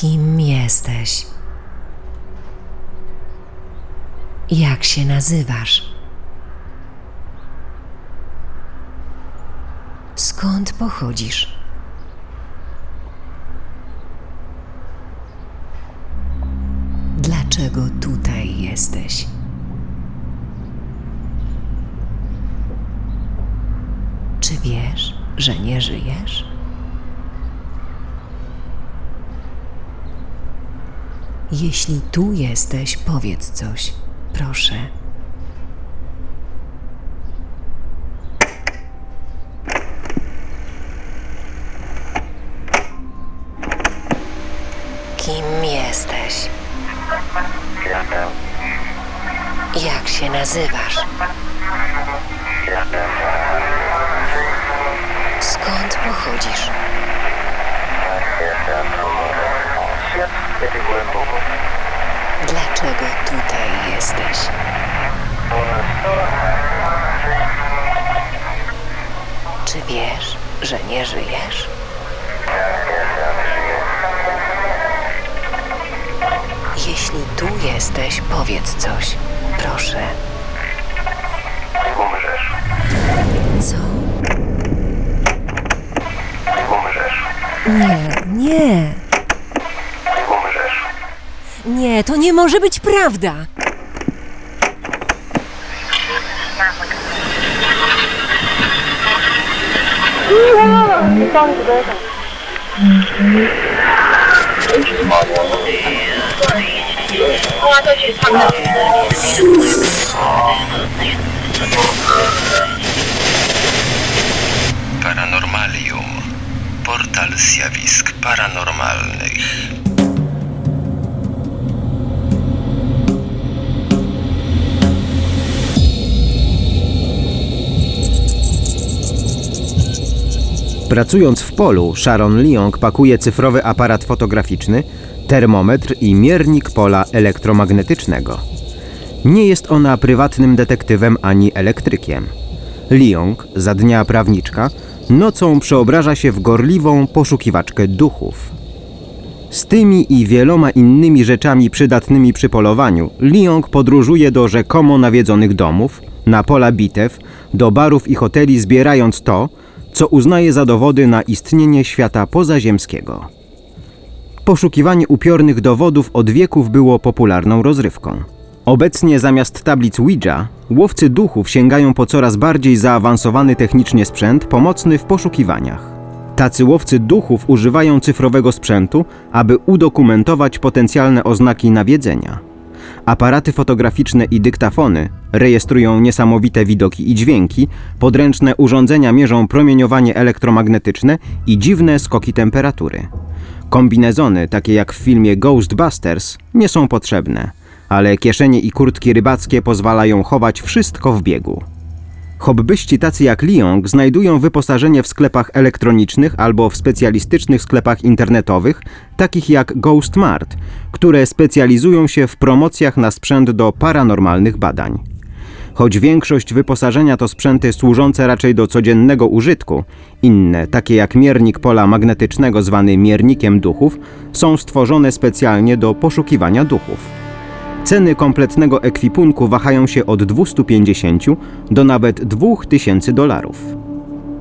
Kim jesteś? Jak się nazywasz? Skąd pochodzisz? Jeśli tu jesteś, powiedz coś, proszę. Kim jesteś? Jak się nazywasz? Skąd pochodzisz? Dlaczego tutaj jesteś? Czy wiesz, że nie żyjesz? Jeśli tu jesteś, powiedz coś. Proszę. Umrzesz. Co? Umrzesz. Nie, nie. Umrzesz. Nie, to nie może być prawda. Paranormalium. Portal zjawisk paranormalnych. Pracując w polu, Sharon Leong pakuje cyfrowy aparat fotograficzny, termometr i miernik pola elektromagnetycznego. Nie jest ona prywatnym detektywem ani elektrykiem. Leong, za dnia prawniczka, nocą przeobraża się w gorliwą poszukiwaczkę duchów. Z tymi i wieloma innymi rzeczami przydatnymi przy polowaniu, Leong podróżuje do rzekomo nawiedzonych domów, na pola bitew, do barów i hoteli zbierając to, co uznaje za dowody na istnienie świata pozaziemskiego. Poszukiwanie upiornych dowodów od wieków było popularną rozrywką. Obecnie zamiast tablic Ouija, łowcy duchów sięgają po coraz bardziej zaawansowany technicznie sprzęt pomocny w poszukiwaniach. Tacy łowcy duchów używają cyfrowego sprzętu, aby udokumentować potencjalne oznaki nawiedzenia. Aparaty fotograficzne i dyktafony rejestrują niesamowite widoki i dźwięki, podręczne urządzenia mierzą promieniowanie elektromagnetyczne i dziwne skoki temperatury. Kombinezony, takie jak w filmie Ghostbusters, nie są potrzebne, ale kieszenie i kurtki rybackie pozwalają chować wszystko w biegu. Hobbyści tacy jak Leong znajdują wyposażenie w sklepach elektronicznych albo w specjalistycznych sklepach internetowych, takich jak Ghost Mart, które specjalizują się w promocjach na sprzęt do paranormalnych badań. Choć większość wyposażenia to sprzęty służące raczej do codziennego użytku, inne, takie jak miernik pola magnetycznego zwany miernikiem duchów, są stworzone specjalnie do poszukiwania duchów. Ceny kompletnego ekwipunku wahają się od 250 do nawet 2000 dolarów.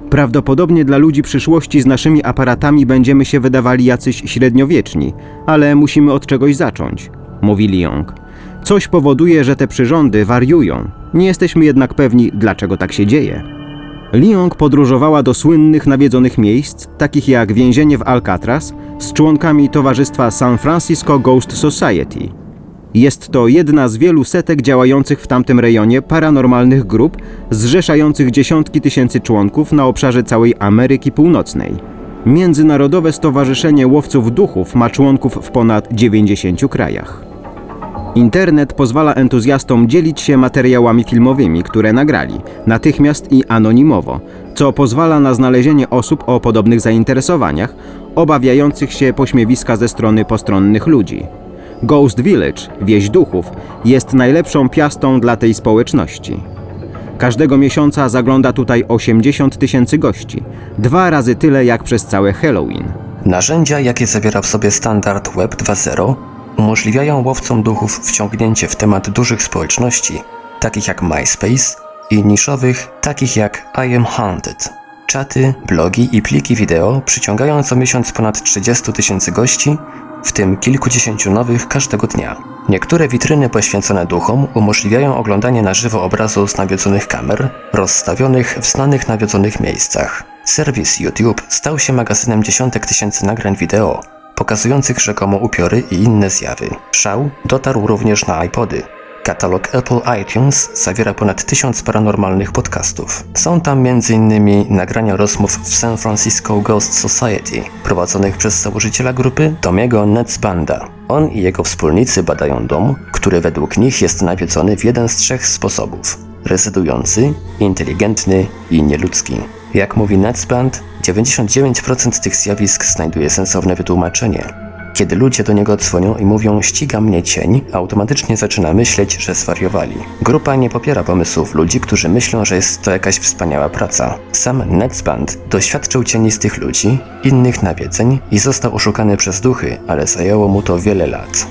Prawdopodobnie dla ludzi przyszłości z naszymi aparatami będziemy się wydawali jacyś średniowieczni, ale musimy od czegoś zacząć, mówi Leong. Coś powoduje, że te przyrządy wariują. Nie jesteśmy jednak pewni, dlaczego tak się dzieje. Leong podróżowała do słynnych nawiedzonych miejsc, takich jak więzienie w Alcatraz, z członkami towarzystwa San Francisco Ghost Society. Jest to jedna z wielu setek działających w tamtym rejonie paranormalnych grup, zrzeszających dziesiątki tysięcy członków na obszarze całej Ameryki Północnej. Międzynarodowe Stowarzyszenie Łowców Duchów ma członków w ponad 90 krajach. Internet pozwala entuzjastom dzielić się materiałami filmowymi, które nagrali, natychmiast i anonimowo, co pozwala na znalezienie osób o podobnych zainteresowaniach, obawiających się pośmiewiska ze strony postronnych ludzi. Ghost Village, wieś duchów, jest najlepszą piastą dla tej społeczności. Każdego miesiąca zagląda tutaj 80 tysięcy gości, dwa razy tyle jak przez całe Halloween. Narzędzia, jakie zawiera w sobie standard Web 2.0, umożliwiają łowcom duchów wciągnięcie w temat dużych społeczności, takich jak MySpace, i niszowych, takich jak I Am Haunted. Czaty, blogi i pliki wideo przyciągają co miesiąc ponad 30 tysięcy gości, w tym kilkudziesięciu nowych każdego dnia. Niektóre witryny poświęcone duchom umożliwiają oglądanie na żywo obrazu z nawiedzonych kamer, rozstawionych w znanych nawiedzonych miejscach. Serwis YouTube stał się magazynem dziesiątek tysięcy nagrań wideo, pokazujących rzekomo upiory i inne zjawy. Szał dotarł również na iPody, Katalog Apple iTunes zawiera ponad tysiąc paranormalnych podcastów. Są tam m.in. nagrania rozmów w San Francisco Ghost Society, prowadzonych przez założyciela grupy Tomiego Netzbanda. On i jego wspólnicy badają dom, który według nich jest nawiedzony w jeden z trzech sposobów. Rezydujący, inteligentny i nieludzki. Jak mówi Netzband, 99% tych zjawisk znajduje sensowne wytłumaczenie, kiedy ludzie do niego dzwonią i mówią ściga mnie cień, automatycznie zaczyna myśleć, że zwariowali. Grupa nie popiera pomysłów ludzi, którzy myślą, że jest to jakaś wspaniała praca. Sam Netzband doświadczył cienistych ludzi, innych nawiedzeń i został oszukany przez duchy, ale zajęło mu to wiele lat.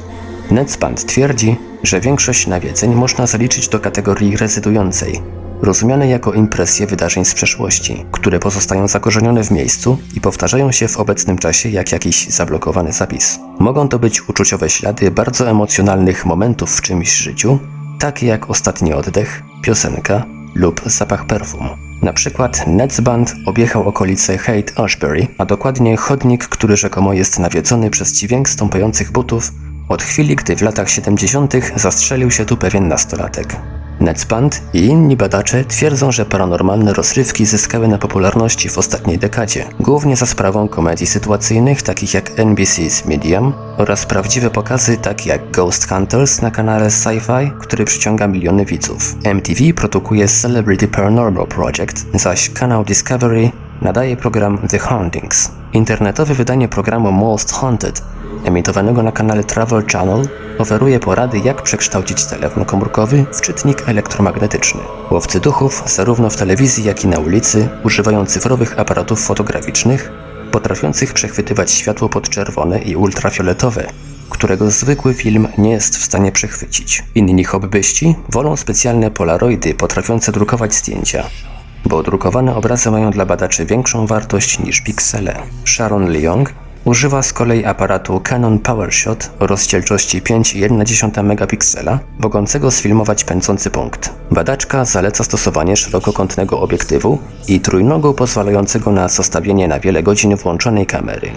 Netzband twierdzi, że większość nawiedzeń można zaliczyć do kategorii rezydującej, rozumiane jako impresje wydarzeń z przeszłości, które pozostają zakorzenione w miejscu i powtarzają się w obecnym czasie jak jakiś zablokowany zapis. Mogą to być uczuciowe ślady bardzo emocjonalnych momentów w czymś życiu, takie jak ostatni oddech, piosenka lub zapach perfum. Na przykład Netzband objechał okolice Haight Ashbury, a dokładnie chodnik, który rzekomo jest nawiedzony przez dźwięk stąpających butów od chwili, gdy w latach 70. zastrzelił się tu pewien nastolatek. Netzband i inni badacze twierdzą, że paranormalne rozrywki zyskały na popularności w ostatniej dekadzie, głównie za sprawą komedii sytuacyjnych takich jak NBC's Medium oraz prawdziwe pokazy takie jak Ghost Hunters na kanale Sci-Fi, który przyciąga miliony widzów. MTV produkuje Celebrity Paranormal Project, zaś kanał Discovery nadaje program The Hauntings. Internetowe wydanie programu Most Haunted emitowanego na kanale Travel Channel, oferuje porady, jak przekształcić telefon komórkowy w czytnik elektromagnetyczny. Łowcy duchów, zarówno w telewizji, jak i na ulicy, używają cyfrowych aparatów fotograficznych, potrafiących przechwytywać światło podczerwone i ultrafioletowe, którego zwykły film nie jest w stanie przechwycić. Inni hobbyści wolą specjalne polaroidy potrafiące drukować zdjęcia, bo drukowane obrazy mają dla badaczy większą wartość niż piksele. Sharon Leong Używa z kolei aparatu Canon PowerShot o rozdzielczości 5,1 megapiksela, mogącego sfilmować pędzący punkt. Badaczka zaleca stosowanie szerokokątnego obiektywu i trójnogu pozwalającego na zostawienie na wiele godzin włączonej kamery.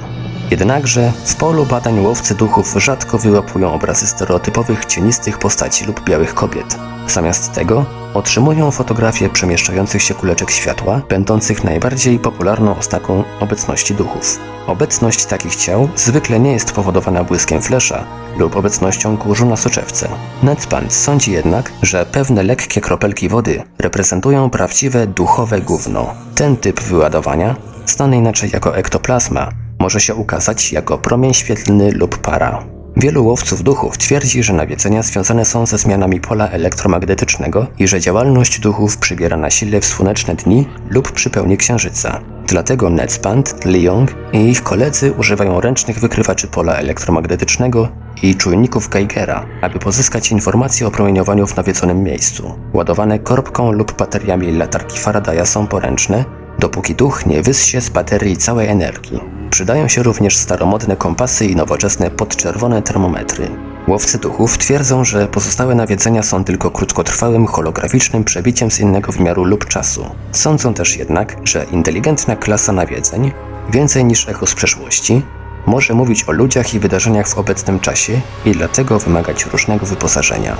Jednakże w polu badań łowcy duchów rzadko wyłapują obrazy stereotypowych cienistych postaci lub białych kobiet. Zamiast tego otrzymują fotografie przemieszczających się kuleczek światła, będących najbardziej popularną oznaką obecności duchów. Obecność takich ciał zwykle nie jest powodowana błyskiem flesza lub obecnością kurzu na soczewce. Netzband sądzi jednak, że pewne lekkie kropelki wody reprezentują prawdziwe duchowe gówno. Ten typ wyładowania, znany inaczej jako ektoplazma, może się ukazać jako promień świetlny lub para. Wielu łowców duchów twierdzi, że nawiedzenia związane są ze zmianami pola elektromagnetycznego i że działalność duchów przybiera na sile w słoneczne dni lub przy pełni księżyca. Dlatego Netzband, Leong i ich koledzy używają ręcznych wykrywaczy pola elektromagnetycznego i czujników Geigera, aby pozyskać informacje o promieniowaniu w nawiedzonym miejscu. Ładowane korbką lub bateriami latarki Faradaya są poręczne, dopóki duch nie wyssie z baterii całej energii. Przydają się również staromodne kompasy i nowoczesne podczerwone termometry. Łowcy duchów twierdzą, że pozostałe nawiedzenia są tylko krótkotrwałym holograficznym przebiciem z innego wymiaru lub czasu. Sądzą też jednak, że inteligentna klasa nawiedzeń, więcej niż echo z przeszłości, może mówić o ludziach i wydarzeniach w obecnym czasie i dlatego wymagać różnego wyposażenia.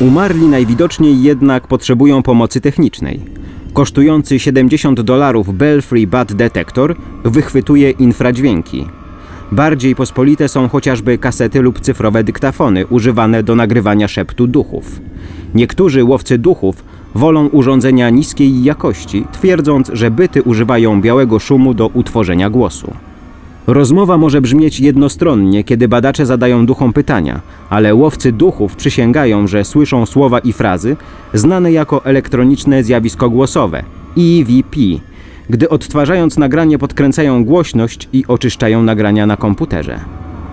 Umarli najwidoczniej jednak potrzebują pomocy technicznej. Kosztujący 70 dolarów Belfry Bat Detector wychwytuje infradźwięki. Bardziej pospolite są chociażby kasety lub cyfrowe dyktafony używane do nagrywania szeptu duchów. Niektórzy łowcy duchów wolą urządzenia niskiej jakości, twierdząc, że byty używają białego szumu do utworzenia głosu. Rozmowa może brzmieć jednostronnie, kiedy badacze zadają duchom pytania, ale łowcy duchów przysięgają, że słyszą słowa i frazy znane jako elektroniczne zjawisko głosowe EVP, gdy odtwarzając nagranie podkręcają głośność i oczyszczają nagrania na komputerze.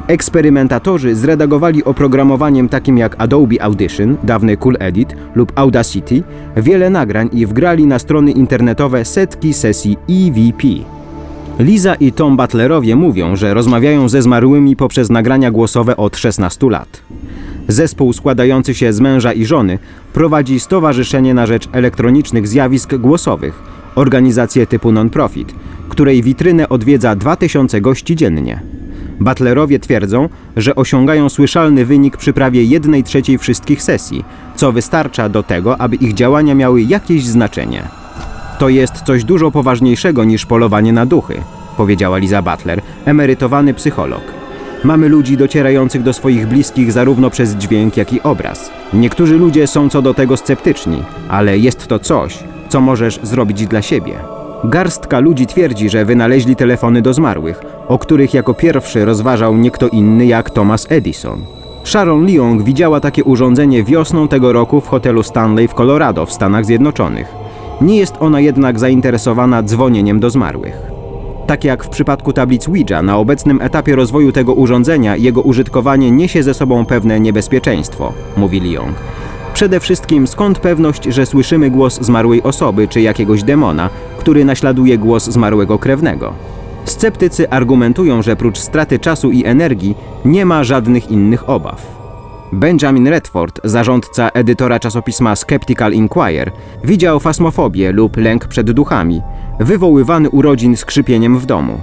Eksperymentatorzy zredagowali oprogramowaniem takim jak Adobe Audition, dawny Cool Edit lub Audacity, wiele nagrań i wgrali na strony internetowe setki sesji EVP. Liza i Tom Butlerowie mówią, że rozmawiają ze zmarłymi poprzez nagrania głosowe od 16 lat. Zespół składający się z męża i żony prowadzi Stowarzyszenie na Rzecz Elektronicznych Zjawisk Głosowych, organizację typu non-profit, której witrynę odwiedza 2000 gości dziennie. Butlerowie twierdzą, że osiągają słyszalny wynik przy prawie 1 trzeciej wszystkich sesji, co wystarcza do tego, aby ich działania miały jakieś znaczenie. To jest coś dużo poważniejszego niż polowanie na duchy, powiedziała Liza Butler, emerytowany psycholog. Mamy ludzi docierających do swoich bliskich zarówno przez dźwięk, jak i obraz. Niektórzy ludzie są co do tego sceptyczni, ale jest to coś, co możesz zrobić dla siebie. Garstka ludzi twierdzi, że wynaleźli telefony do zmarłych, o których jako pierwszy rozważał nie kto inny jak Thomas Edison. Sharon Leong widziała takie urządzenie wiosną tego roku w hotelu Stanley w Colorado w Stanach Zjednoczonych. Nie jest ona jednak zainteresowana dzwonieniem do zmarłych. Tak jak w przypadku tablic Ouija, na obecnym etapie rozwoju tego urządzenia jego użytkowanie niesie ze sobą pewne niebezpieczeństwo, mówi Leong. Przede wszystkim skąd pewność, że słyszymy głos zmarłej osoby czy jakiegoś demona, który naśladuje głos zmarłego krewnego? Sceptycy argumentują, że prócz straty czasu i energii nie ma żadnych innych obaw. Benjamin Redford, zarządca edytora czasopisma Skeptical Inquirer, widział fasmofobię lub lęk przed duchami, wywoływany urodzin skrzypieniem w domu.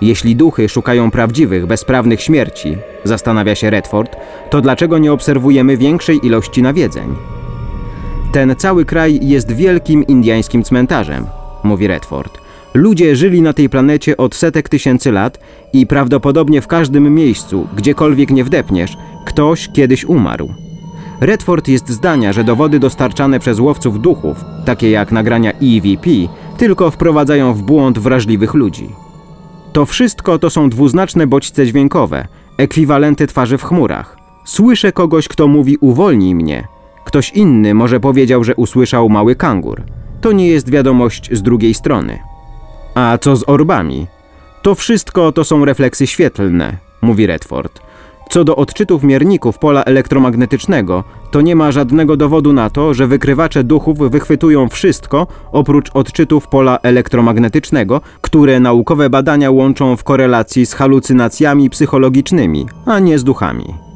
Jeśli duchy szukają prawdziwych, bezprawnych śmierci, zastanawia się Redford, to dlaczego nie obserwujemy większej ilości nawiedzeń? Ten cały kraj jest wielkim indyjskim cmentarzem, mówi Redford. Ludzie żyli na tej planecie od setek tysięcy lat i prawdopodobnie w każdym miejscu, gdziekolwiek nie wdepniesz, ktoś kiedyś umarł. Redford jest zdania, że dowody dostarczane przez łowców duchów, takie jak nagrania EVP, tylko wprowadzają w błąd wrażliwych ludzi. To wszystko to są dwuznaczne bodźce dźwiękowe, ekwiwalenty twarzy w chmurach. Słyszę kogoś, kto mówi uwolnij mnie. Ktoś inny może powiedział, że usłyszał mały kangur. To nie jest wiadomość z drugiej strony. A co z orbami? To wszystko to są refleksy świetlne, mówi Redford. Co do odczytów mierników pola elektromagnetycznego, to nie ma żadnego dowodu na to, że wykrywacze duchów wychwytują wszystko oprócz odczytów pola elektromagnetycznego, które naukowe badania łączą w korelacji z halucynacjami psychologicznymi, a nie z duchami.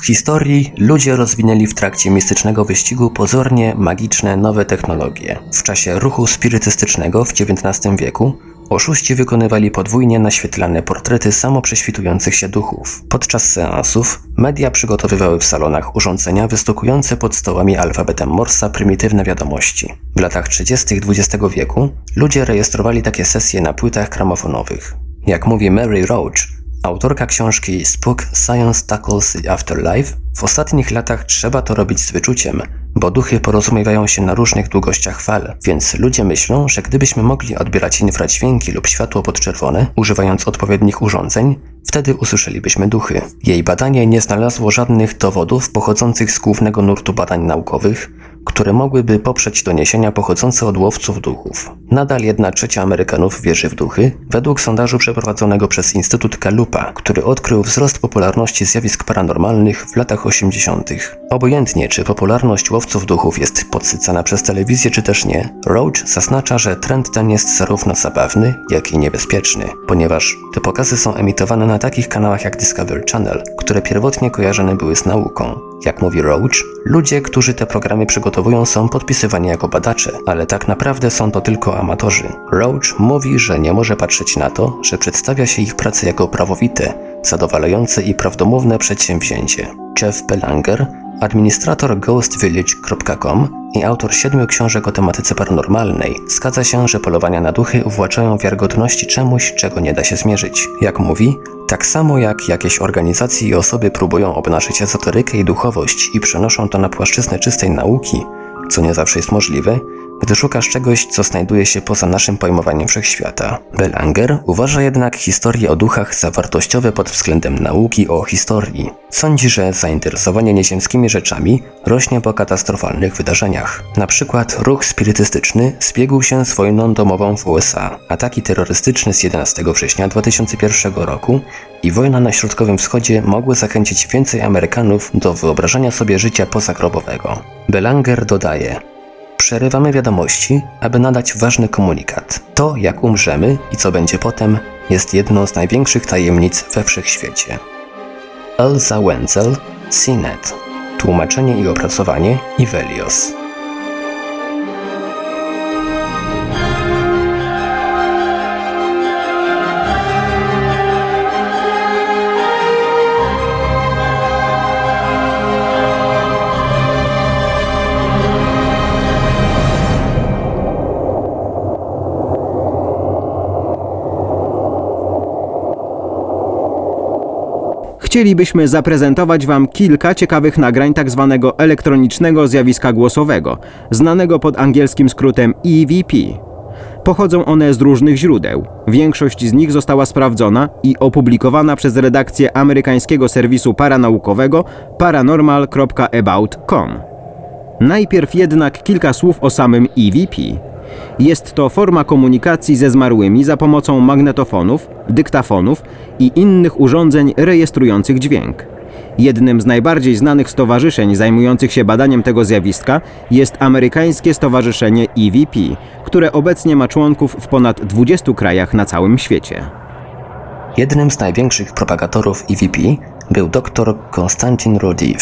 W historii ludzie rozwinęli w trakcie mistycznego wyścigu pozornie magiczne nowe technologie. W czasie ruchu spirytystycznego w XIX wieku Oszuści wykonywali podwójnie naświetlane portrety samoprześwitujących się duchów. Podczas seansów media przygotowywały w salonach urządzenia wystukujące pod stołami alfabetem Morsa prymitywne wiadomości. W latach 30. XX wieku ludzie rejestrowali takie sesje na płytach gramofonowych. Jak mówi Mary Roach, autorka książki Spook Science Tackles the Afterlife, w ostatnich latach trzeba to robić z wyczuciem, bo duchy porozumiewają się na różnych długościach fal, więc ludzie myślą, że gdybyśmy mogli odbierać infradźwięki lub światło podczerwone, używając odpowiednich urządzeń, wtedy usłyszelibyśmy duchy. Jej badanie nie znalazło żadnych dowodów pochodzących z głównego nurtu badań naukowych, które mogłyby poprzeć doniesienia pochodzące od łowców duchów. Nadal jedna trzecia Amerykanów wierzy w duchy, według sondażu przeprowadzonego przez Instytut Kalupa, który odkrył wzrost popularności zjawisk paranormalnych w latach 80. Obojętnie, czy popularność łowców duchów jest podsycana przez telewizję, czy też nie, Roach zaznacza, że trend ten jest zarówno zabawny, jak i niebezpieczny, ponieważ te pokazy są emitowane na takich kanałach jak Discovery Channel, które pierwotnie kojarzone były z nauką. Jak mówi Roach, ludzie, którzy te programy przygotowują są podpisywani jako badacze, ale tak naprawdę są to tylko amatorzy. Roach mówi, że nie może patrzeć na to, że przedstawia się ich pracę jako prawowite, zadowalające i prawdomówne przedsięwzięcie. Jeff Belanger, administrator ghostvillage.com i autor siedmiu książek o tematyce paranormalnej, zgadza się, że polowania na duchy uwłaczają wiarygodności czemuś, czego nie da się zmierzyć. Jak mówi, tak samo jak jakieś organizacje i osoby próbują obnażyć ezoterykę i duchowość i przenoszą to na płaszczyznę czystej nauki, co nie zawsze jest możliwe, gdy szukasz czegoś, co znajduje się poza naszym pojmowaniem wszechświata. Belanger uważa jednak historie o duchach za wartościowe pod względem nauki o historii. Sądzi, że zainteresowanie nieziemskimi rzeczami rośnie po katastrofalnych wydarzeniach. Na przykład ruch spirytystyczny zbiegł się z wojną domową w USA, ataki terrorystyczne z 11 września 2001 roku i wojna na Środkowym Wschodzie mogły zachęcić więcej Amerykanów do wyobrażania sobie życia pozagrobowego. Belanger dodaje, Przerywamy wiadomości, aby nadać ważny komunikat. To, jak umrzemy i co będzie potem, jest jedną z największych tajemnic we wszechświecie. Elza Wenzel, CNET. Tłumaczenie i opracowanie Ivelios. Chcielibyśmy zaprezentować Wam kilka ciekawych nagrań tzw. Tak elektronicznego zjawiska głosowego, znanego pod angielskim skrótem EVP. Pochodzą one z różnych źródeł. Większość z nich została sprawdzona i opublikowana przez redakcję amerykańskiego serwisu paranaukowego paranormal.about.com. Najpierw jednak kilka słów o samym EVP. Jest to forma komunikacji ze zmarłymi za pomocą magnetofonów, dyktafonów i innych urządzeń rejestrujących dźwięk. Jednym z najbardziej znanych stowarzyszeń zajmujących się badaniem tego zjawiska jest amerykańskie stowarzyszenie EVP, które obecnie ma członków w ponad 20 krajach na całym świecie. Jednym z największych propagatorów EVP był dr Konstantin Rodiv,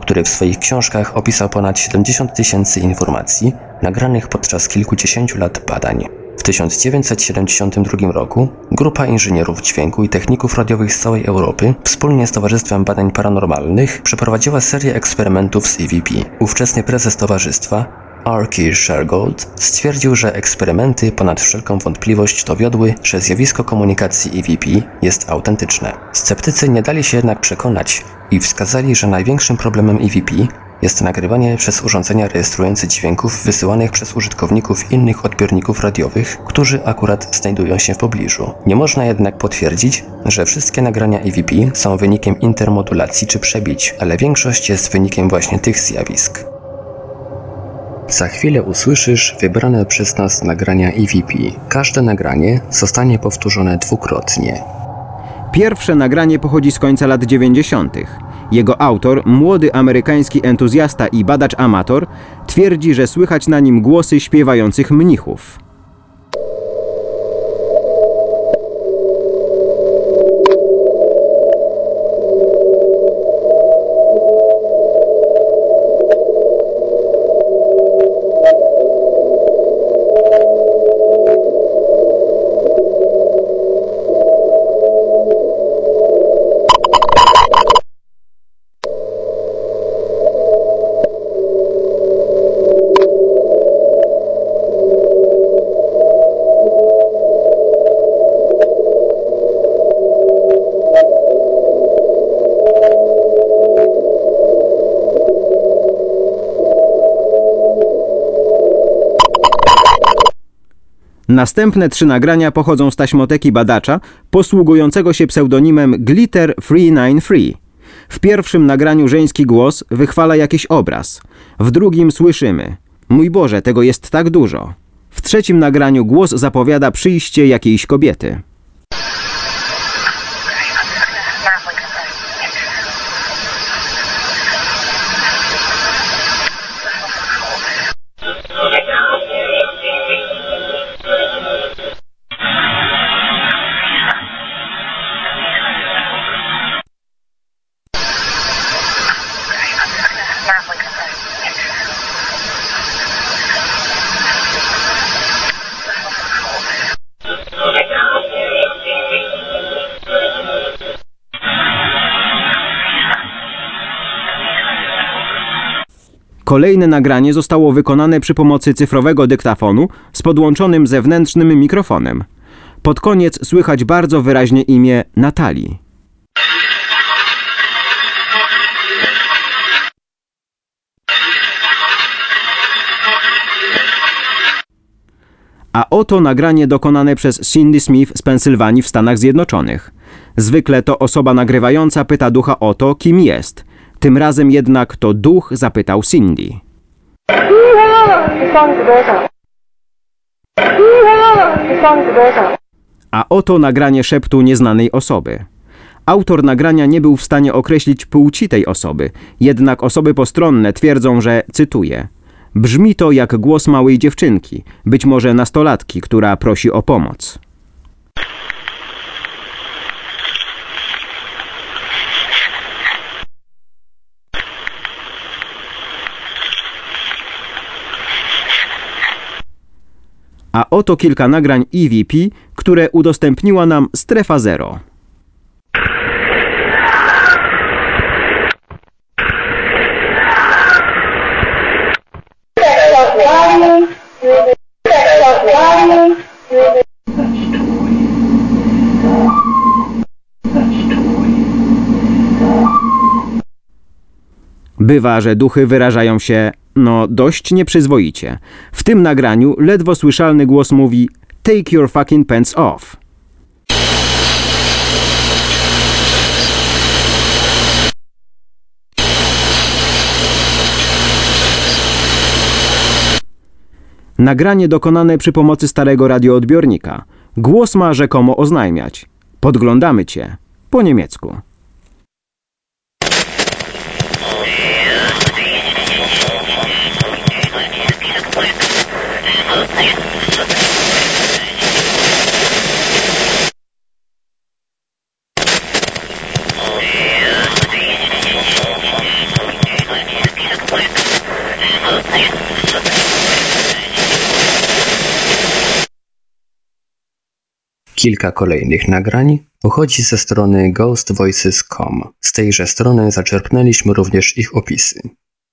który w swoich książkach opisał ponad 70 tysięcy informacji nagranych podczas kilkudziesięciu lat badań. W 1972 roku grupa inżynierów dźwięku i techników radiowych z całej Europy wspólnie z Towarzystwem Badań Paranormalnych przeprowadziła serię eksperymentów z EVP. Ówczesny prezes towarzystwa Archie Shergold stwierdził, że eksperymenty ponad wszelką wątpliwość dowiodły, że zjawisko komunikacji EVP jest autentyczne. Sceptycy nie dali się jednak przekonać i wskazali, że największym problemem EVP jest nagrywanie przez urządzenia rejestrujące dźwięków wysyłanych przez użytkowników innych odbiorników radiowych, którzy akurat znajdują się w pobliżu. Nie można jednak potwierdzić, że wszystkie nagrania EVP są wynikiem intermodulacji czy przebić, ale większość jest wynikiem właśnie tych zjawisk. Za chwilę usłyszysz wybrane przez nas nagrania EVP. Każde nagranie zostanie powtórzone dwukrotnie. Pierwsze nagranie pochodzi z końca lat 90. Jego autor, młody amerykański entuzjasta i badacz amator, twierdzi, że słychać na nim głosy śpiewających mnichów. Następne trzy nagrania pochodzą z taśmoteki badacza posługującego się pseudonimem Glitter 393. W pierwszym nagraniu żeński głos wychwala jakiś obraz. W drugim słyszymy: Mój Boże, tego jest tak dużo. W trzecim nagraniu głos zapowiada przyjście jakiejś kobiety. Kolejne nagranie zostało wykonane przy pomocy cyfrowego dyktafonu z podłączonym zewnętrznym mikrofonem. Pod koniec słychać bardzo wyraźnie imię Natalii. A oto nagranie dokonane przez Cindy Smith z Pensylwanii w Stanach Zjednoczonych. Zwykle to osoba nagrywająca pyta ducha o to, kim jest – tym razem jednak to duch zapytał Cindy. A oto nagranie szeptu nieznanej osoby. Autor nagrania nie był w stanie określić płci tej osoby, jednak osoby postronne twierdzą, że, cytuję, brzmi to jak głos małej dziewczynki, być może nastolatki, która prosi o pomoc. A oto kilka nagrań EVP, które udostępniła nam Strefa Zero. Bywa, że duchy wyrażają się, no, dość nieprzyzwoicie. W tym nagraniu ledwo słyszalny głos mówi Take your fucking pants off. Nagranie dokonane przy pomocy starego radioodbiornika. Głos ma rzekomo oznajmiać. Podglądamy cię. Po niemiecku. Kilka kolejnych nagrań pochodzi ze strony ghostvoices.com. Z tejże strony zaczerpnęliśmy również ich opisy.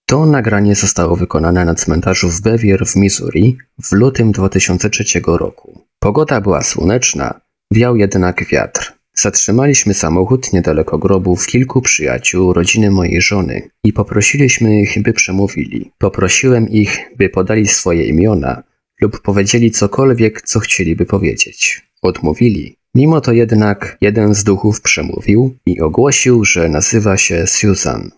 To nagranie zostało wykonane na cmentarzu w Bevier w Missouri w lutym 2003 roku. Pogoda była słoneczna, wiał jednak wiatr. Zatrzymaliśmy samochód niedaleko grobów kilku przyjaciół rodziny mojej żony i poprosiliśmy ich, by przemówili. Poprosiłem ich, by podali swoje imiona lub powiedzieli cokolwiek, co chcieliby powiedzieć. Odmówili. Mimo to jednak jeden z duchów przemówił i ogłosił, że nazywa się Susan.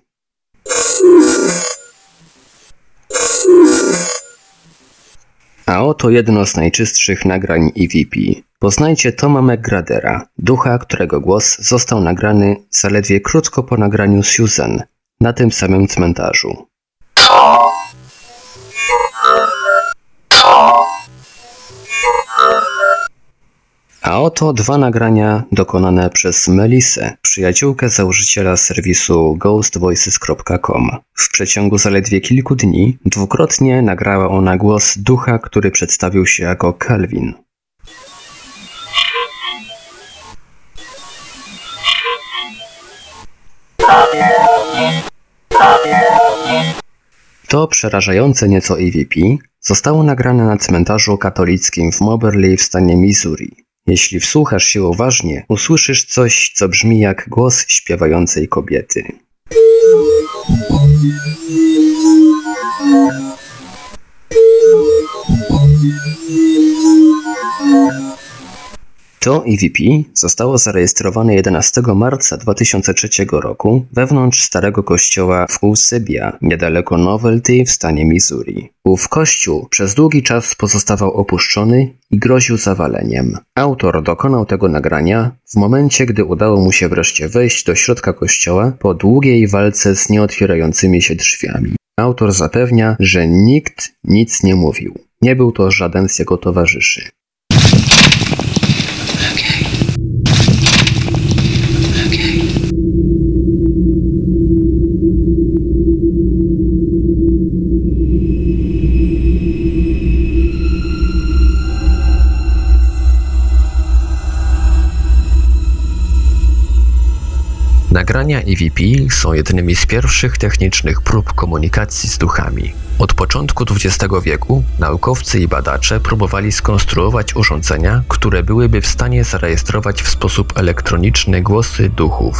A oto jedno z najczystszych nagrań EVP. Poznajcie Toma McGradera, ducha, którego głos został nagrany zaledwie krótko po nagraniu Susan na tym samym cmentarzu. Oto dwa nagrania dokonane przez Melisę, przyjaciółkę założyciela serwisu ghostvoices.com. W przeciągu zaledwie kilku dni dwukrotnie nagrała ona głos ducha, który przedstawił się jako Calvin. To przerażające nieco EVP zostało nagrane na cmentarzu katolickim w Moberly w stanie Missouri. Jeśli wsłuchasz się uważnie, usłyszysz coś, co brzmi jak głos śpiewającej kobiety. To EVP zostało zarejestrowane 11 marca 2003 roku wewnątrz starego kościoła w Eusebia, niedaleko Novelty w stanie Missouri. Ów kościół przez długi czas pozostawał opuszczony i groził zawaleniem. Autor dokonał tego nagrania w momencie, gdy udało mu się wreszcie wejść do środka kościoła po długiej walce z nieotwierającymi się drzwiami. Autor zapewnia, że nikt nic nie mówił. Nie był to żaden z jego towarzyszy. Nagrania EVP są jednymi z pierwszych technicznych prób komunikacji z duchami. Od początku XX wieku naukowcy i badacze próbowali skonstruować urządzenia, które byłyby w stanie zarejestrować w sposób elektroniczny głosy duchów.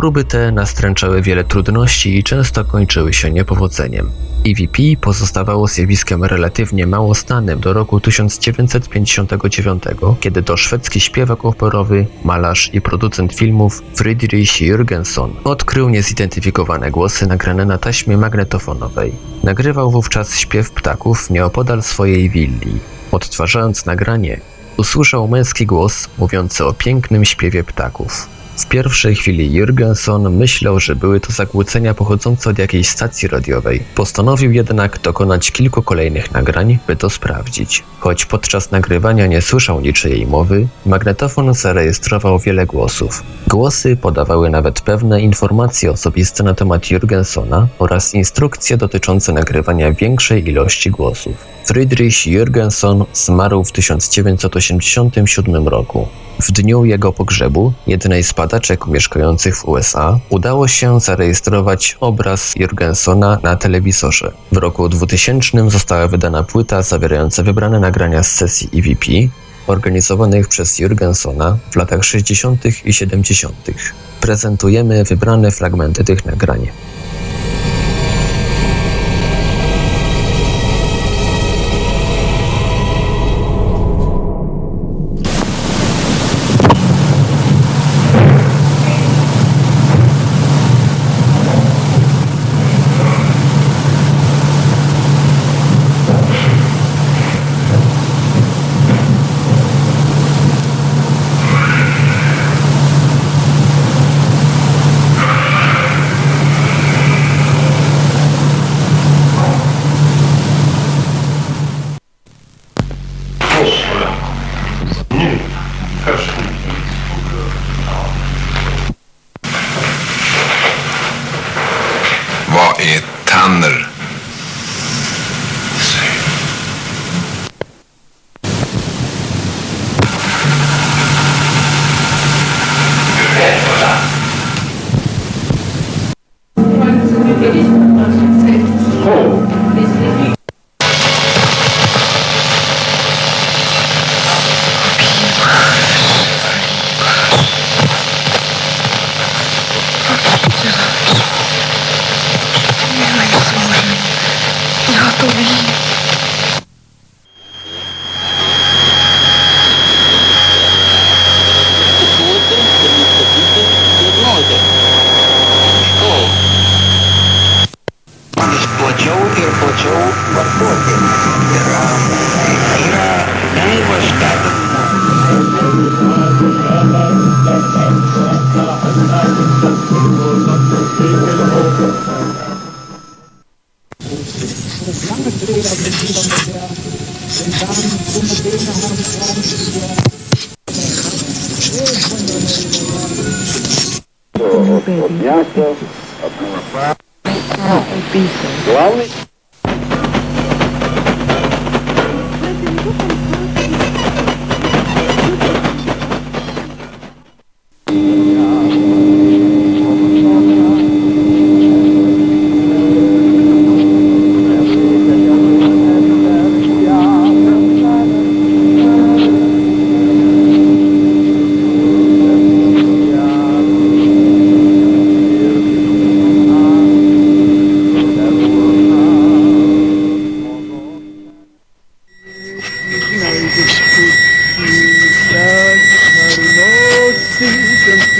Próby te nastręczały wiele trudności i często kończyły się niepowodzeniem. EVP pozostawało zjawiskiem relatywnie mało znanym do roku 1959, kiedy to szwedzki śpiewak operowy, malarz i producent filmów Friedrich Jürgenson odkrył niezidentyfikowane głosy nagrane na taśmie magnetofonowej. Nagrywał wówczas śpiew ptaków nieopodal swojej willi. Odtwarzając nagranie, usłyszał męski głos mówiący o pięknym śpiewie ptaków. W pierwszej chwili Jürgenson myślał, że były to zakłócenia pochodzące od jakiejś stacji radiowej. Postanowił jednak dokonać kilku kolejnych nagrań, by to sprawdzić. Choć podczas nagrywania nie słyszał niczyjej mowy, magnetofon zarejestrował wiele głosów. Głosy podawały nawet pewne informacje osobiste na temat Jürgensona oraz instrukcje dotyczące nagrywania większej ilości głosów. Friedrich Jürgenson zmarł w 1987 roku. W dniu jego pogrzebu jednej z badaczek mieszkających w USA udało się zarejestrować obraz Jurgensona na telewizorze. W roku 2000 została wydana płyta zawierająca wybrane nagrania z sesji EVP organizowanych przez Jurgensona w latach 60. i 70. Prezentujemy wybrane fragmenty tych nagrań.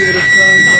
quero sangue.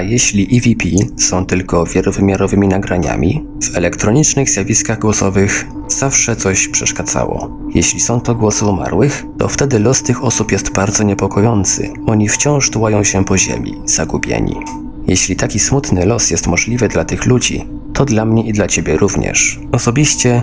A jeśli EVP są tylko wielowymiarowymi nagraniami, w elektronicznych zjawiskach głosowych zawsze coś przeszkadzało. Jeśli są to głosy umarłych, to wtedy los tych osób jest bardzo niepokojący. Oni wciąż tułają się po ziemi, zagubieni. Jeśli taki smutny los jest możliwy dla tych ludzi, to dla mnie i dla ciebie również. Osobiście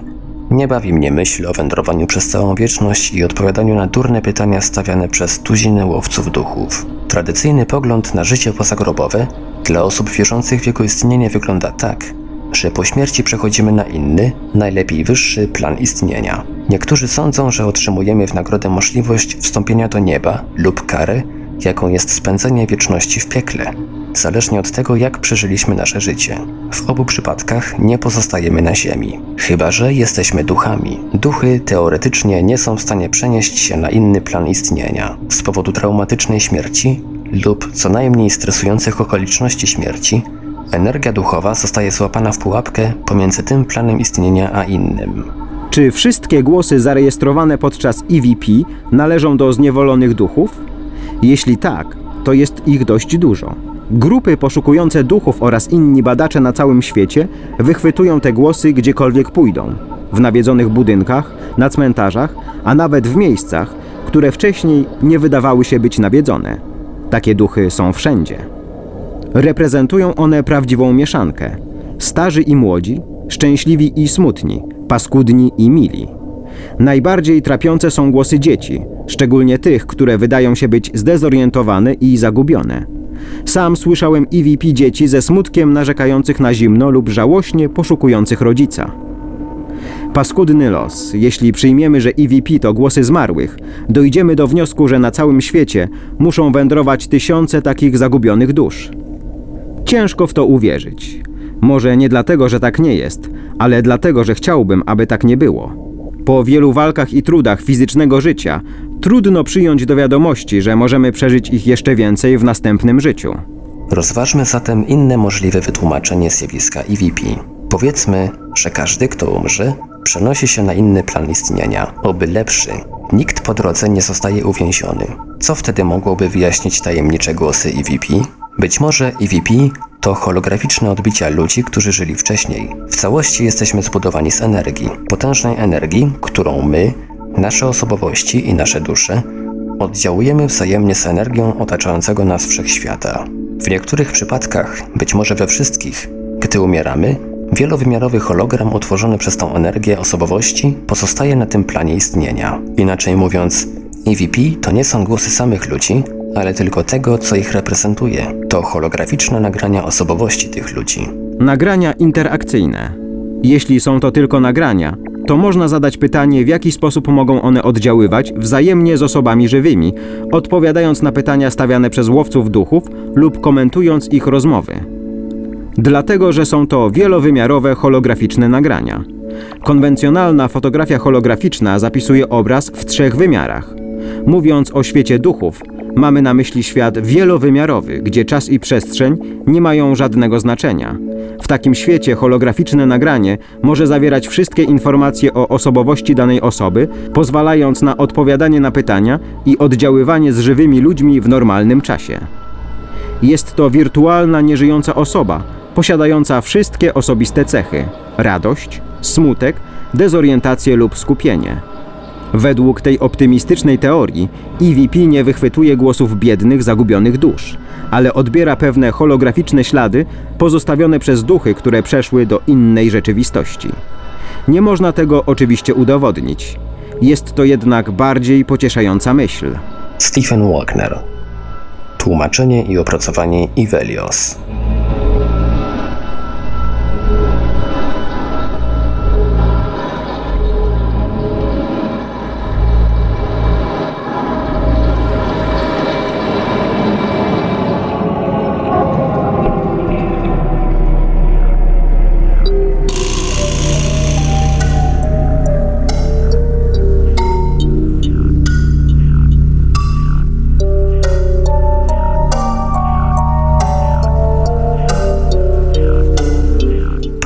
nie bawi mnie myśl o wędrowaniu przez całą wieczność i odpowiadaniu na durne pytania stawiane przez tuziny łowców duchów. Tradycyjny pogląd na życie pozagrobowe dla osób wierzących w jego istnienie wygląda tak, że po śmierci przechodzimy na inny, najlepiej wyższy plan istnienia. Niektórzy sądzą, że otrzymujemy w nagrodę możliwość wstąpienia do nieba lub karę, jaką jest spędzenie wieczności w piekle, zależnie od tego, jak przeżyliśmy nasze życie. W obu przypadkach nie pozostajemy na ziemi, chyba że jesteśmy duchami. Duchy teoretycznie nie są w stanie przenieść się na inny plan istnienia z powodu traumatycznej śmierci lub co najmniej stresujących okoliczności śmierci. Energia duchowa zostaje złapana w pułapkę pomiędzy tym planem istnienia a innym. Czy wszystkie głosy zarejestrowane podczas EVP należą do zniewolonych duchów? Jeśli tak, to jest ich dość dużo. Grupy poszukujące duchów oraz inni badacze na całym świecie wychwytują te głosy gdziekolwiek pójdą. W nawiedzonych budynkach, na cmentarzach, a nawet w miejscach, które wcześniej nie wydawały się być nawiedzone. Takie duchy są wszędzie. Reprezentują one prawdziwą mieszankę. Starzy i młodzi, szczęśliwi i smutni, paskudni i mili. Najbardziej trapiące są głosy dzieci, szczególnie tych, które wydają się być zdezorientowane i zagubione. Sam słyszałem EVP dzieci ze smutkiem narzekających na zimno lub żałośnie poszukujących rodzica. Paskudny los. Jeśli przyjmiemy, że EVP to głosy zmarłych, dojdziemy do wniosku, że na całym świecie muszą wędrować tysiące takich zagubionych dusz. Ciężko w to uwierzyć. Może nie dlatego, że tak nie jest, ale dlatego, że chciałbym, aby tak nie było. Po wielu walkach i trudach fizycznego życia, trudno przyjąć do wiadomości, że możemy przeżyć ich jeszcze więcej w następnym życiu. Rozważmy zatem inne możliwe wytłumaczenie zjawiska EVP. Powiedzmy, że każdy, kto umrze, przenosi się na inny plan istnienia, oby lepszy. Nikt po drodze nie zostaje uwięziony. Co wtedy mogłoby wyjaśnić tajemnicze głosy EVP? Być może EVP to holograficzne odbicia ludzi, którzy żyli wcześniej. W całości jesteśmy zbudowani z energii, potężnej energii, którą my, nasze osobowości i nasze dusze oddziałujemy wzajemnie z energią otaczającego nas wszechświata. W niektórych przypadkach, być może we wszystkich, gdy umieramy, wielowymiarowy hologram utworzony przez tą energię osobowości pozostaje na tym planie istnienia. Inaczej mówiąc, EVP to nie są głosy samych ludzi, ale tylko tego, co ich reprezentuje. To holograficzne nagrania osobowości tych ludzi. Nagrania interakcyjne. Jeśli są to tylko nagrania, to można zadać pytanie, w jaki sposób mogą one oddziaływać wzajemnie z osobami żywymi, odpowiadając na pytania stawiane przez łowców duchów lub komentując ich rozmowy. Dlatego, że są to wielowymiarowe holograficzne nagrania. Konwencjonalna fotografia holograficzna zapisuje obraz w trzech wymiarach. Mówiąc o świecie duchów, mamy na myśli świat wielowymiarowy, gdzie czas i przestrzeń nie mają żadnego znaczenia. W takim świecie holograficzne nagranie może zawierać wszystkie informacje o osobowości danej osoby, pozwalając na odpowiadanie na pytania i oddziaływanie z żywymi ludźmi w normalnym czasie. Jest to wirtualna, nieżyjąca osoba, posiadająca wszystkie osobiste cechy: radość, smutek, dezorientację lub skupienie. Według tej optymistycznej teorii EVP nie wychwytuje głosów biednych, zagubionych dusz, ale odbiera pewne holograficzne ślady pozostawione przez duchy, które przeszły do innej rzeczywistości. Nie można tego oczywiście udowodnić. Jest to jednak bardziej pocieszająca myśl. Stephen Wagner. Tłumaczenie i opracowanie Ivelios.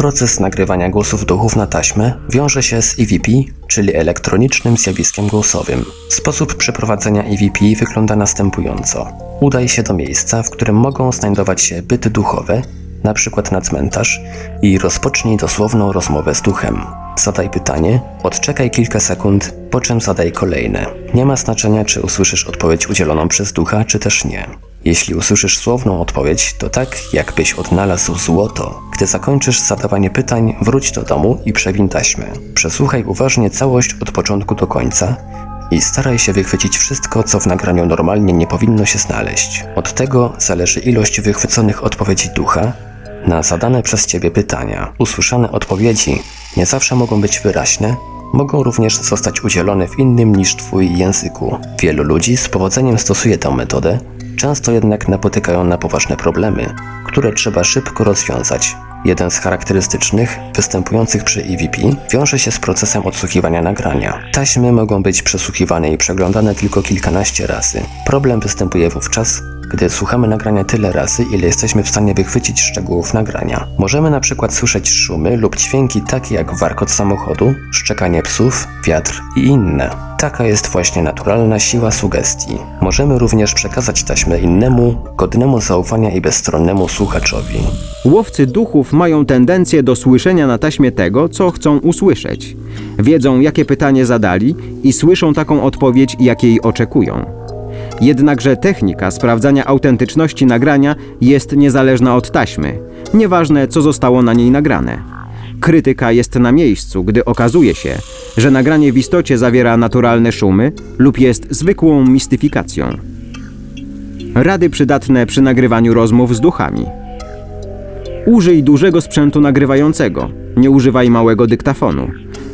Proces nagrywania głosów duchów na taśmę wiąże się z EVP, czyli elektronicznym zjawiskiem głosowym. Sposób przeprowadzenia EVP wygląda następująco. Udaj się do miejsca, w którym mogą znajdować się byty duchowe, na przykład na cmentarz, i rozpocznij dosłowną rozmowę z duchem. Zadaj pytanie, odczekaj kilka sekund, po czym zadaj kolejne. Nie ma znaczenia, czy usłyszysz odpowiedź udzieloną przez ducha, czy też nie. Jeśli usłyszysz słowną odpowiedź, to tak, jakbyś odnalazł złoto. Gdy zakończysz zadawanie pytań, wróć do domu i przewin taśmę. Przesłuchaj uważnie całość od początku do końca i staraj się wychwycić wszystko, co w nagraniu normalnie nie powinno się znaleźć. Od tego zależy ilość wychwyconych odpowiedzi ducha na zadane przez Ciebie pytania. Usłyszane odpowiedzi nie zawsze mogą być wyraźne, mogą również zostać udzielone w innym niż Twój języku. Wielu ludzi z powodzeniem stosuje tę metodę, często jednak napotykają na poważne problemy, które trzeba szybko rozwiązać. Jeden z charakterystycznych, występujących przy EVP, wiąże się z procesem odsłuchiwania nagrania. Taśmy mogą być przesłuchiwane i przeglądane tylko kilkanaście razy. Problem występuje wówczas, gdy słuchamy nagrania tyle razy, ile jesteśmy w stanie wychwycić szczegółów nagrania. Możemy na przykład słyszeć szumy lub dźwięki takie jak warkot samochodu, szczekanie psów, wiatr i inne. Taka jest właśnie naturalna siła sugestii. Możemy również przekazać taśmę innemu, godnemu zaufania i bezstronnemu słuchaczowi. Łowcy duchów mają tendencję do słyszenia na taśmie tego, co chcą usłyszeć. Wiedzą, jakie pytanie zadali i słyszą taką odpowiedź, jakiej oczekują. Jednakże technika sprawdzania autentyczności nagrania jest niezależna od taśmy, nieważne co zostało na niej nagrane. Krytyka jest na miejscu, gdy okazuje się, że nagranie w istocie zawiera naturalne szumy lub jest zwykłą mistyfikacją. Rady przydatne przy nagrywaniu rozmów z duchami. Użyj dużego sprzętu nagrywającego. Nie używaj małego dyktafonu.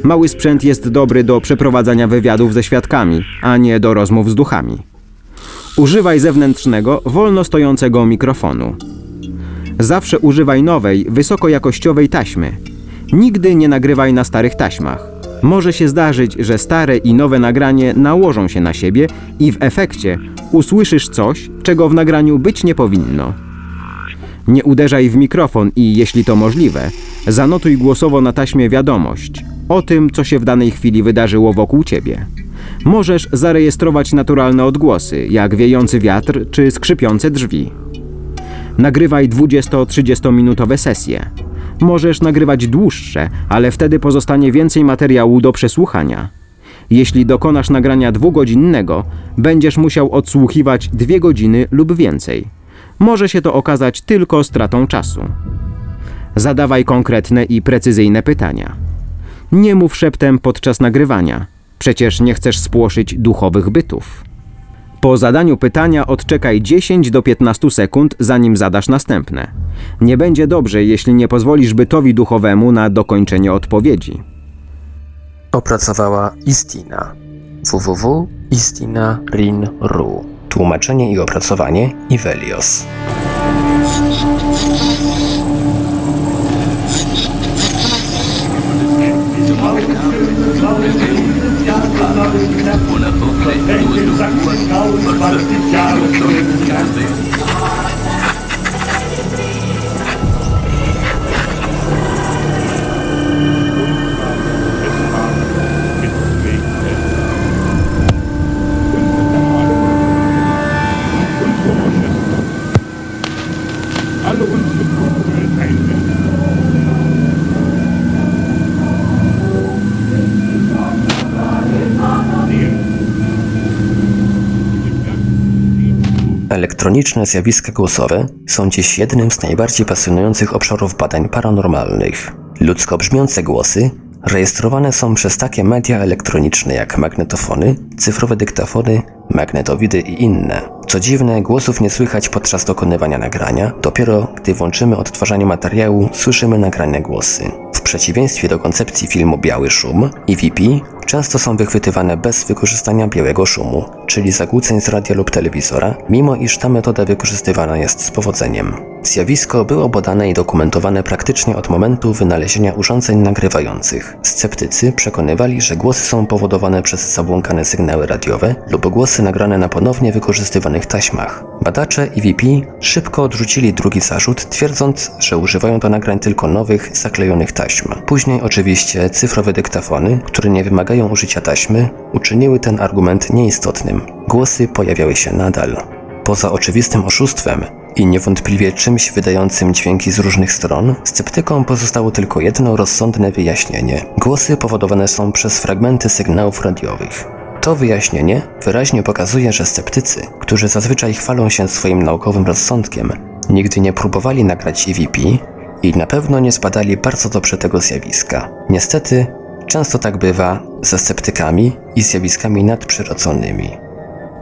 Mały sprzęt jest dobry do przeprowadzania wywiadów ze świadkami, a nie do rozmów z duchami. Używaj zewnętrznego, wolno stojącego mikrofonu. Zawsze używaj nowej, wysokojakościowej taśmy. Nigdy nie nagrywaj na starych taśmach. Może się zdarzyć, że stare i nowe nagranie nałożą się na siebie i w efekcie usłyszysz coś, czego w nagraniu być nie powinno. Nie uderzaj w mikrofon i, jeśli to możliwe, zanotuj głosowo na taśmie wiadomość o tym, co się w danej chwili wydarzyło wokół ciebie. Możesz zarejestrować naturalne odgłosy, jak wiejący wiatr czy skrzypiące drzwi. Nagrywaj 20-30 minutowe sesje. Możesz nagrywać dłuższe, ale wtedy pozostanie więcej materiału do przesłuchania. Jeśli dokonasz nagrania dwugodzinnego, będziesz musiał odsłuchiwać dwie godziny lub więcej. Może się to okazać tylko stratą czasu. Zadawaj konkretne i precyzyjne pytania. Nie mów szeptem podczas nagrywania. Przecież nie chcesz spłoszyć duchowych bytów. Po zadaniu pytania odczekaj 10 do 15 sekund, zanim zadasz następne. Nie będzie dobrze, jeśli nie pozwolisz bytowi duchowemu na dokończenie odpowiedzi. Opracowała Istina. www.istina.rin.ru Tłumaczenie i opracowanie Ivelios. una doble, due su due, perfetto, sono in Elektroniczne zjawiska głosowe są dziś jednym z najbardziej pasjonujących obszarów badań paranormalnych. Ludzko brzmiące głosy rejestrowane są przez takie media elektroniczne jak magnetofony, cyfrowe dyktafony, magnetowidy i inne. Co dziwne, głosów nie słychać podczas dokonywania nagrania, dopiero gdy włączymy odtwarzanie materiału, słyszymy nagrane głosy. W przeciwieństwie do koncepcji filmu Biały Szum, EVP często są wychwytywane bez wykorzystania białego szumu, czyli zakłóceń z radia lub telewizora, mimo iż ta metoda wykorzystywana jest z powodzeniem. Zjawisko było badane i dokumentowane praktycznie od momentu wynalezienia urządzeń nagrywających. Sceptycy przekonywali, że głosy są powodowane przez zabłąkane sygnały radiowe lub głosy nagrane na ponownie wykorzystywanych taśmach. Badacze EVP szybko odrzucili drugi zarzut, twierdząc, że używają do nagrań tylko nowych, zaklejonych taśm. Później oczywiście cyfrowe dyktafony, które nie wymagają użycia taśmy, uczyniły ten argument nieistotnym. Głosy pojawiały się nadal. Poza oczywistym oszustwem i niewątpliwie czymś wydającym dźwięki z różnych stron, sceptykom pozostało tylko jedno rozsądne wyjaśnienie. Głosy powodowane są przez fragmenty sygnałów radiowych. To wyjaśnienie wyraźnie pokazuje, że sceptycy, którzy zazwyczaj chwalą się swoim naukowym rozsądkiem, nigdy nie próbowali nagrać EVP i na pewno nie spadali bardzo dobrze tego zjawiska. Niestety, często tak bywa ze sceptykami i zjawiskami nadprzyrodzonymi.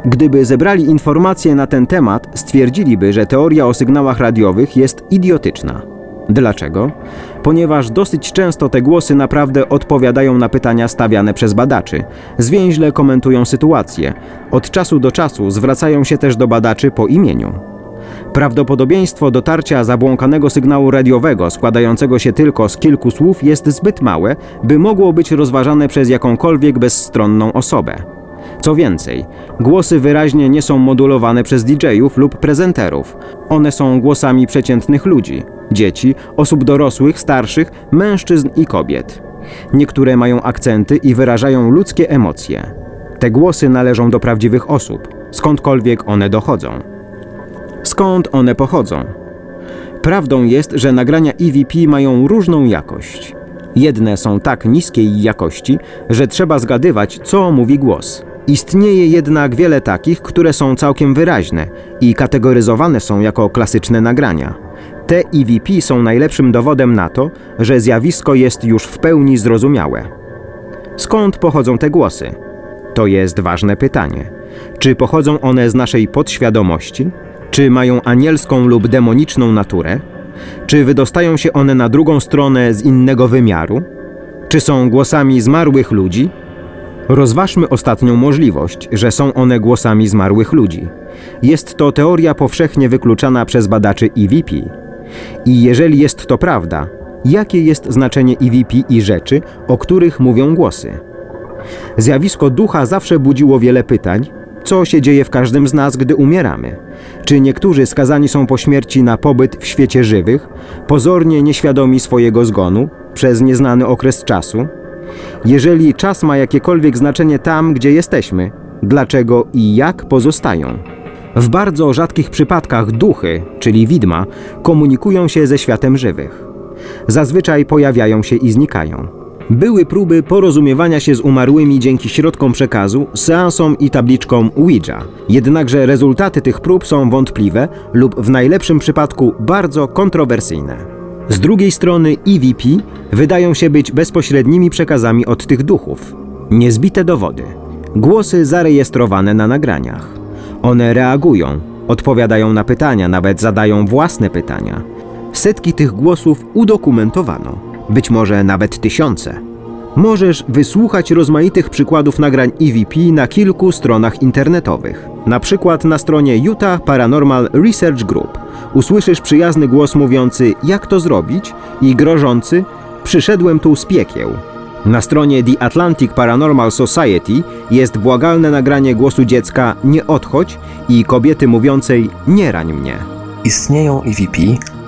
Gdyby zebrali informacje na ten temat, stwierdziliby, że teoria o sygnałach radiowych jest idiotyczna. Dlaczego? Ponieważ dosyć często te głosy naprawdę odpowiadają na pytania stawiane przez badaczy, zwięźle komentują sytuację, od czasu do czasu zwracają się też do badaczy po imieniu. Prawdopodobieństwo dotarcia zabłąkanego sygnału radiowego składającego się tylko z kilku słów jest zbyt małe, by mogło być rozważane przez jakąkolwiek bezstronną osobę. Co więcej, głosy wyraźnie nie są modulowane przez DJ-ów lub prezenterów. One są głosami przeciętnych ludzi dzieci, osób dorosłych, starszych, mężczyzn i kobiet. Niektóre mają akcenty i wyrażają ludzkie emocje. Te głosy należą do prawdziwych osób, skądkolwiek one dochodzą. Skąd one pochodzą? Prawdą jest, że nagrania EVP mają różną jakość. Jedne są tak niskiej jakości, że trzeba zgadywać, co mówi głos. Istnieje jednak wiele takich, które są całkiem wyraźne i kategoryzowane są jako klasyczne nagrania. Te EVP są najlepszym dowodem na to, że zjawisko jest już w pełni zrozumiałe. Skąd pochodzą te głosy? To jest ważne pytanie. Czy pochodzą one z naszej podświadomości? Czy mają anielską lub demoniczną naturę? Czy wydostają się one na drugą stronę z innego wymiaru? Czy są głosami zmarłych ludzi? Rozważmy ostatnią możliwość, że są one głosami zmarłych ludzi. Jest to teoria powszechnie wykluczana przez badaczy EVP. I jeżeli jest to prawda, jakie jest znaczenie EVP i rzeczy, o których mówią głosy? Zjawisko ducha zawsze budziło wiele pytań. Co się dzieje w każdym z nas, gdy umieramy? Czy niektórzy skazani są po śmierci na pobyt w świecie żywych, pozornie nieświadomi swojego zgonu, przez nieznany okres czasu? Jeżeli czas ma jakiekolwiek znaczenie tam, gdzie jesteśmy, dlaczego i jak pozostają? W bardzo rzadkich przypadkach duchy, czyli widma, komunikują się ze światem żywych. Zazwyczaj pojawiają się i znikają. Były próby porozumiewania się z umarłymi dzięki środkom przekazu, seansom i tabliczkom Ouija. Jednakże rezultaty tych prób są wątpliwe lub w najlepszym przypadku bardzo kontrowersyjne. Z drugiej strony EVP wydają się być bezpośrednimi przekazami od tych duchów. Niezbite dowody. Głosy zarejestrowane na nagraniach. One reagują, odpowiadają na pytania, nawet zadają własne pytania. Setki tych głosów udokumentowano, być może nawet tysiące. Możesz wysłuchać rozmaitych przykładów nagrań EVP na kilku stronach internetowych. Na przykład na stronie Utah Paranormal Research Group usłyszysz przyjazny głos mówiący jak to zrobić i grożący przyszedłem tu z piekieł. Na stronie The Atlantic Paranormal Society jest błagalne nagranie głosu dziecka nie odchodź i kobiety mówiącej nie rań mnie. Istnieją EVP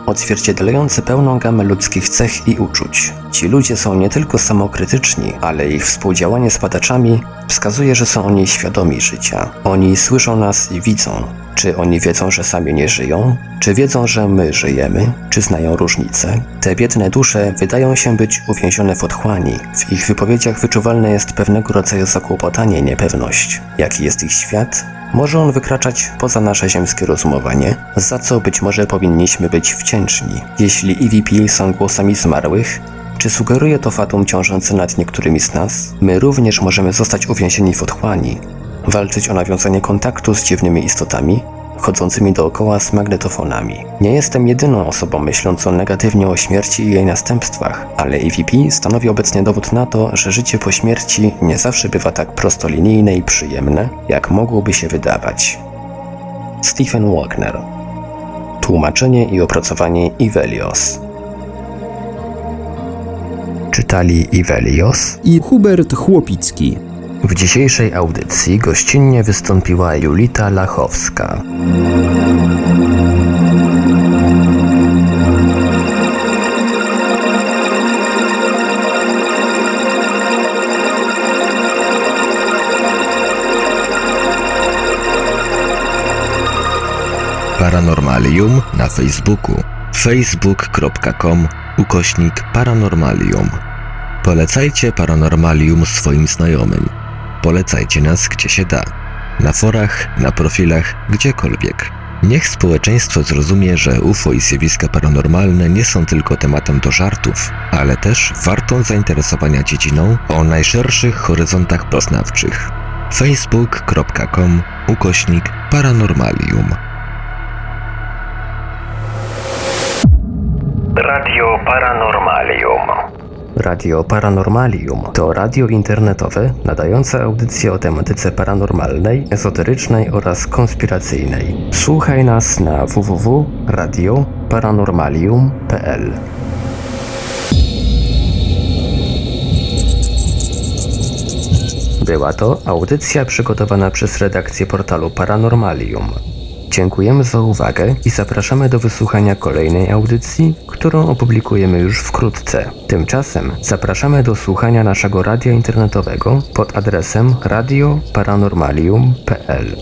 odzwierciedlające pełną gamę ludzkich cech i uczuć. Ci ludzie są nie tylko samokrytyczni, ale ich współdziałanie z badaczami wskazuje, że są oni świadomi życia. Oni słyszą nas i widzą. Czy oni wiedzą, że sami nie żyją? Czy wiedzą, że my żyjemy? Czy znają różnicę? Te biedne dusze wydają się być uwięzione w otchłani. W ich wypowiedziach wyczuwalne jest pewnego rodzaju zakłopotanie i niepewność. Jaki jest ich świat? Może on wykraczać poza nasze ziemskie rozumowanie, za co być może powinniśmy być wdzięczni. Jeśli EVP są głosami zmarłych, czy sugeruje to fatum ciążące nad niektórymi z nas? My również możemy zostać uwięzieni w otchłani, walczyć o nawiązanie kontaktu z dziwnymi istotami, chodzącymi dookoła z magnetofonami. Nie jestem jedyną osobą myślącą negatywnie o śmierci i jej następstwach, ale EVP stanowi obecnie dowód na to, że życie po śmierci nie zawsze bywa tak prostolinijne i przyjemne, jak mogłoby się wydawać. Stephen Wagner Tłumaczenie i opracowanie Ivelios Czytali Ivelios I Hubert Chłopicki. W dzisiejszej audycji gościnnie wystąpiła Julita Lachowska. Paranormalium na Facebooku facebook.com ukośnik paranormalium. Polecajcie Paranormalium swoim znajomym. Polecajcie nas gdzie się da. Na forach, na profilach, gdziekolwiek. Niech społeczeństwo zrozumie, że UFO i zjawiska paranormalne nie są tylko tematem do żartów, ale też wartą zainteresowania dziedziną o najszerszych horyzontach poznawczych. facebook.com ukośnik paranormalium. Radio Paranormalium. Radio Paranormalium to radio internetowe nadające audycje o tematyce paranormalnej, ezoterycznej oraz konspiracyjnej. Słuchaj nas na www.radioparanormalium.pl Była to audycja przygotowana przez redakcję portalu Paranormalium. Dziękujemy za uwagę i zapraszamy do wysłuchania kolejnej audycji, którą opublikujemy już wkrótce. Tymczasem zapraszamy do słuchania naszego radia internetowego pod adresem radioparanormalium.pl.